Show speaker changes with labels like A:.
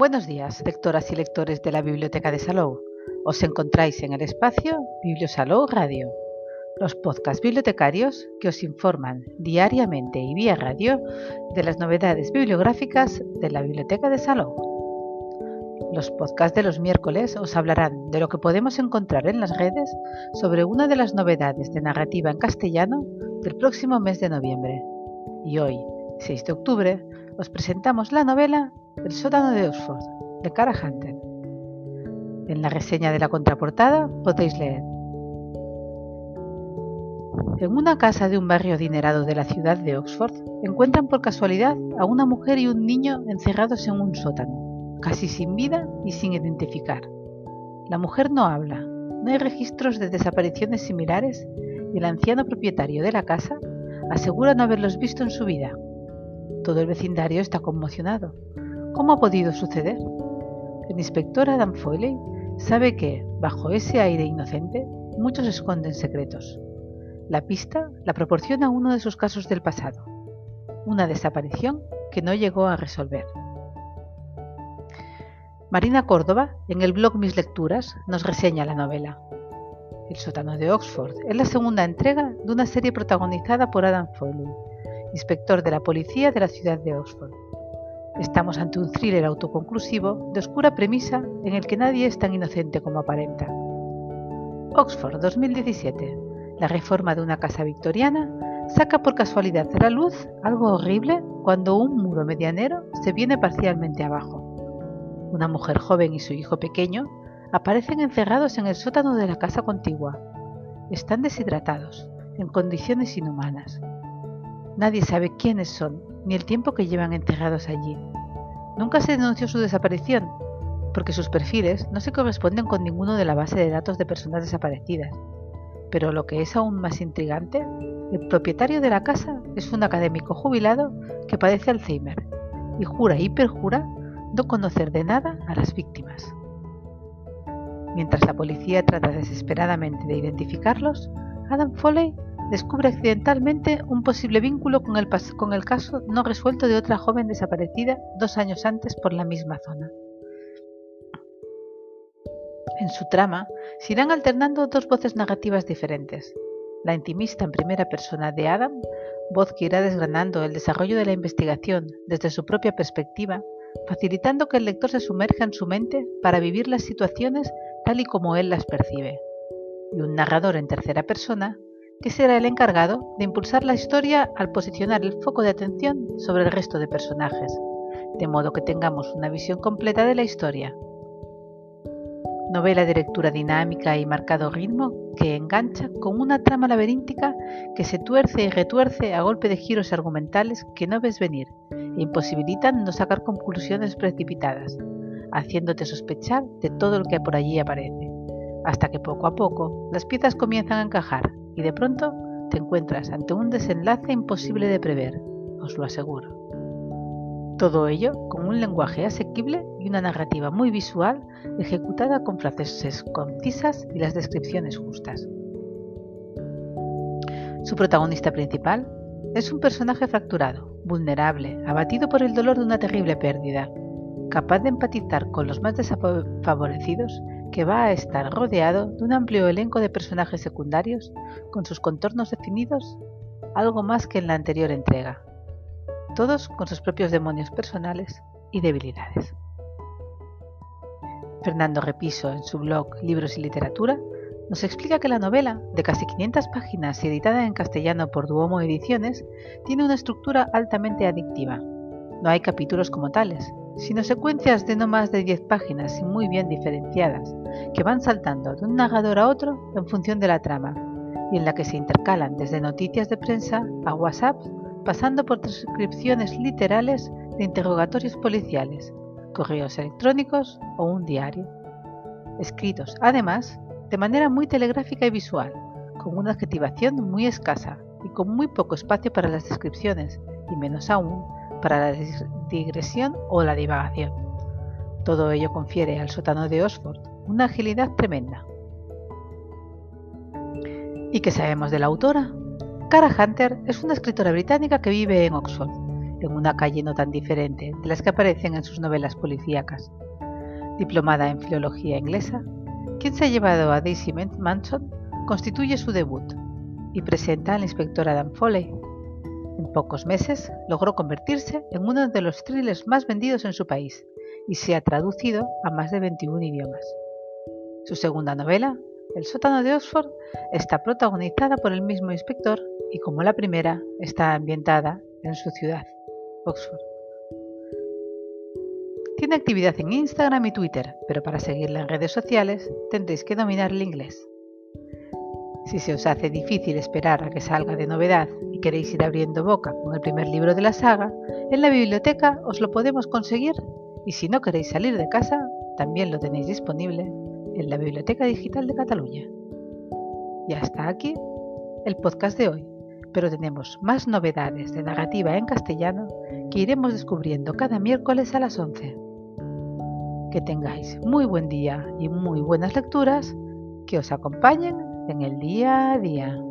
A: Buenos días, lectoras y lectores de la Biblioteca de Salou. Os encontráis en el espacio Bibliosalou Radio, los podcasts bibliotecarios que os informan diariamente y vía radio de las novedades bibliográficas de la Biblioteca de Salou. Los podcasts de los miércoles os hablarán de lo que podemos encontrar en las redes sobre una de las novedades de narrativa en castellano del próximo mes de noviembre. Y hoy, 6 de octubre, os presentamos la novela El sótano de Oxford, de Cara Hunter. En la reseña de la contraportada podéis leer. En una casa de un barrio adinerado de la ciudad de Oxford, encuentran por casualidad a una mujer y un niño encerrados en un sótano, casi sin vida y sin identificar. La mujer no habla, no hay registros de desapariciones similares y el anciano propietario de la casa asegura no haberlos visto en su vida. Todo el vecindario está conmocionado. ¿Cómo ha podido suceder? El inspector Adam Foley sabe que, bajo ese aire inocente, muchos esconden secretos. La pista la proporciona uno de sus casos del pasado, una desaparición que no llegó a resolver. Marina Córdoba, en el blog Mis Lecturas, nos reseña la novela. El sótano de Oxford es la segunda entrega de una serie protagonizada por Adam Foley, inspector de la policía de la ciudad de Oxford. Estamos ante un thriller autoconclusivo de oscura premisa en el que nadie es tan inocente como aparenta. Oxford 2017. La reforma de una casa victoriana saca por casualidad a la luz algo horrible cuando un muro medianero se viene parcialmente abajo. Una mujer joven y su hijo pequeño aparecen encerrados en el sótano de la casa contigua. Están deshidratados, en condiciones inhumanas. Nadie sabe quiénes son ni el tiempo que llevan enterrados allí. Nunca se denunció su desaparición, porque sus perfiles no se corresponden con ninguno de la base de datos de personas desaparecidas. Pero lo que es aún más intrigante, el propietario de la casa es un académico jubilado que padece Alzheimer y jura y perjura no conocer de nada a las víctimas. Mientras la policía trata desesperadamente de identificarlos, Adam Foley descubre accidentalmente un posible vínculo con el, caso no resuelto de otra joven desaparecida dos años antes por la misma zona. En su trama se irán alternando dos voces narrativas diferentes. La intimista en primera persona de Adam, voz que irá desgranando el desarrollo de la investigación desde su propia perspectiva, facilitando que el lector se sumerja en su mente para vivir las situaciones tal y como él las percibe. Y un narrador en tercera persona, que será el encargado de impulsar la historia al posicionar el foco de atención sobre el resto de personajes, de modo que tengamos una visión completa de la historia. Novela de lectura dinámica y marcado ritmo que engancha con una trama laberíntica que se tuerce y retuerce a golpe de giros argumentales que no ves venir e imposibilitan no sacar conclusiones precipitadas, haciéndote sospechar de todo lo que por allí aparece, hasta que poco a poco las piezas comienzan a encajar y de pronto te encuentras ante un desenlace imposible de prever, os lo aseguro. Todo ello con un lenguaje asequible y una narrativa muy visual ejecutada con frases concisas y las descripciones justas. Su protagonista principal es un personaje fracturado, vulnerable, abatido por el dolor de una terrible pérdida, capaz de empatizar con los más desfavorecidos que va a estar rodeado de un amplio elenco de personajes secundarios con sus contornos definidos algo más que en la anterior entrega, todos con sus propios demonios personales y debilidades. Fernando Repiso, en su blog Libros y Literatura, nos explica que la novela, de casi 500 páginas y editada en castellano por Duomo Ediciones, tiene una estructura altamente adictiva. No hay capítulos como tales, sino secuencias de no más de 10 páginas y muy bien diferenciadas, que van saltando de un narrador a otro en función de la trama, y en la que se intercalan desde noticias de prensa a WhatsApp, pasando por transcripciones literales de interrogatorios policiales, correos electrónicos o un diario. Escritos, además, de manera muy telegráfica y visual, con una adjetivación muy escasa y con muy poco espacio para las descripciones, y menos aún para la digresión o la divagación. Todo ello confiere al sótano de Oxford una agilidad tremenda. ¿Y qué sabemos de la autora? Cara Hunter es una escritora británica que vive en Oxford en una calle no tan diferente de las que aparecen en sus novelas policíacas. Diplomada en filología inglesa, quien se ha llevado a Daisy Manson constituye su debut y presenta al inspector Adam Foley. En pocos meses logró convertirse en uno de los thrillers más vendidos en su país y se ha traducido a más de 21 idiomas. Su segunda novela, El sótano de Oxford, está protagonizada por el mismo inspector y como la primera está ambientada en su ciudad, Oxford. Tiene actividad en Instagram y Twitter, pero para seguirla en redes sociales tendréis que dominar el inglés. Si se os hace difícil esperar a que salga de novedad y queréis ir abriendo boca con el primer libro de la saga, en la biblioteca os lo podemos conseguir y si no queréis salir de casa, también lo tenéis disponible en la Biblioteca Digital de Cataluña. Y hasta aquí el podcast de hoy, pero tenemos más novedades de narrativa en castellano que iremos descubriendo cada miércoles a las 11. Que tengáis muy buen día y muy buenas lecturas que os acompañen en el día a día.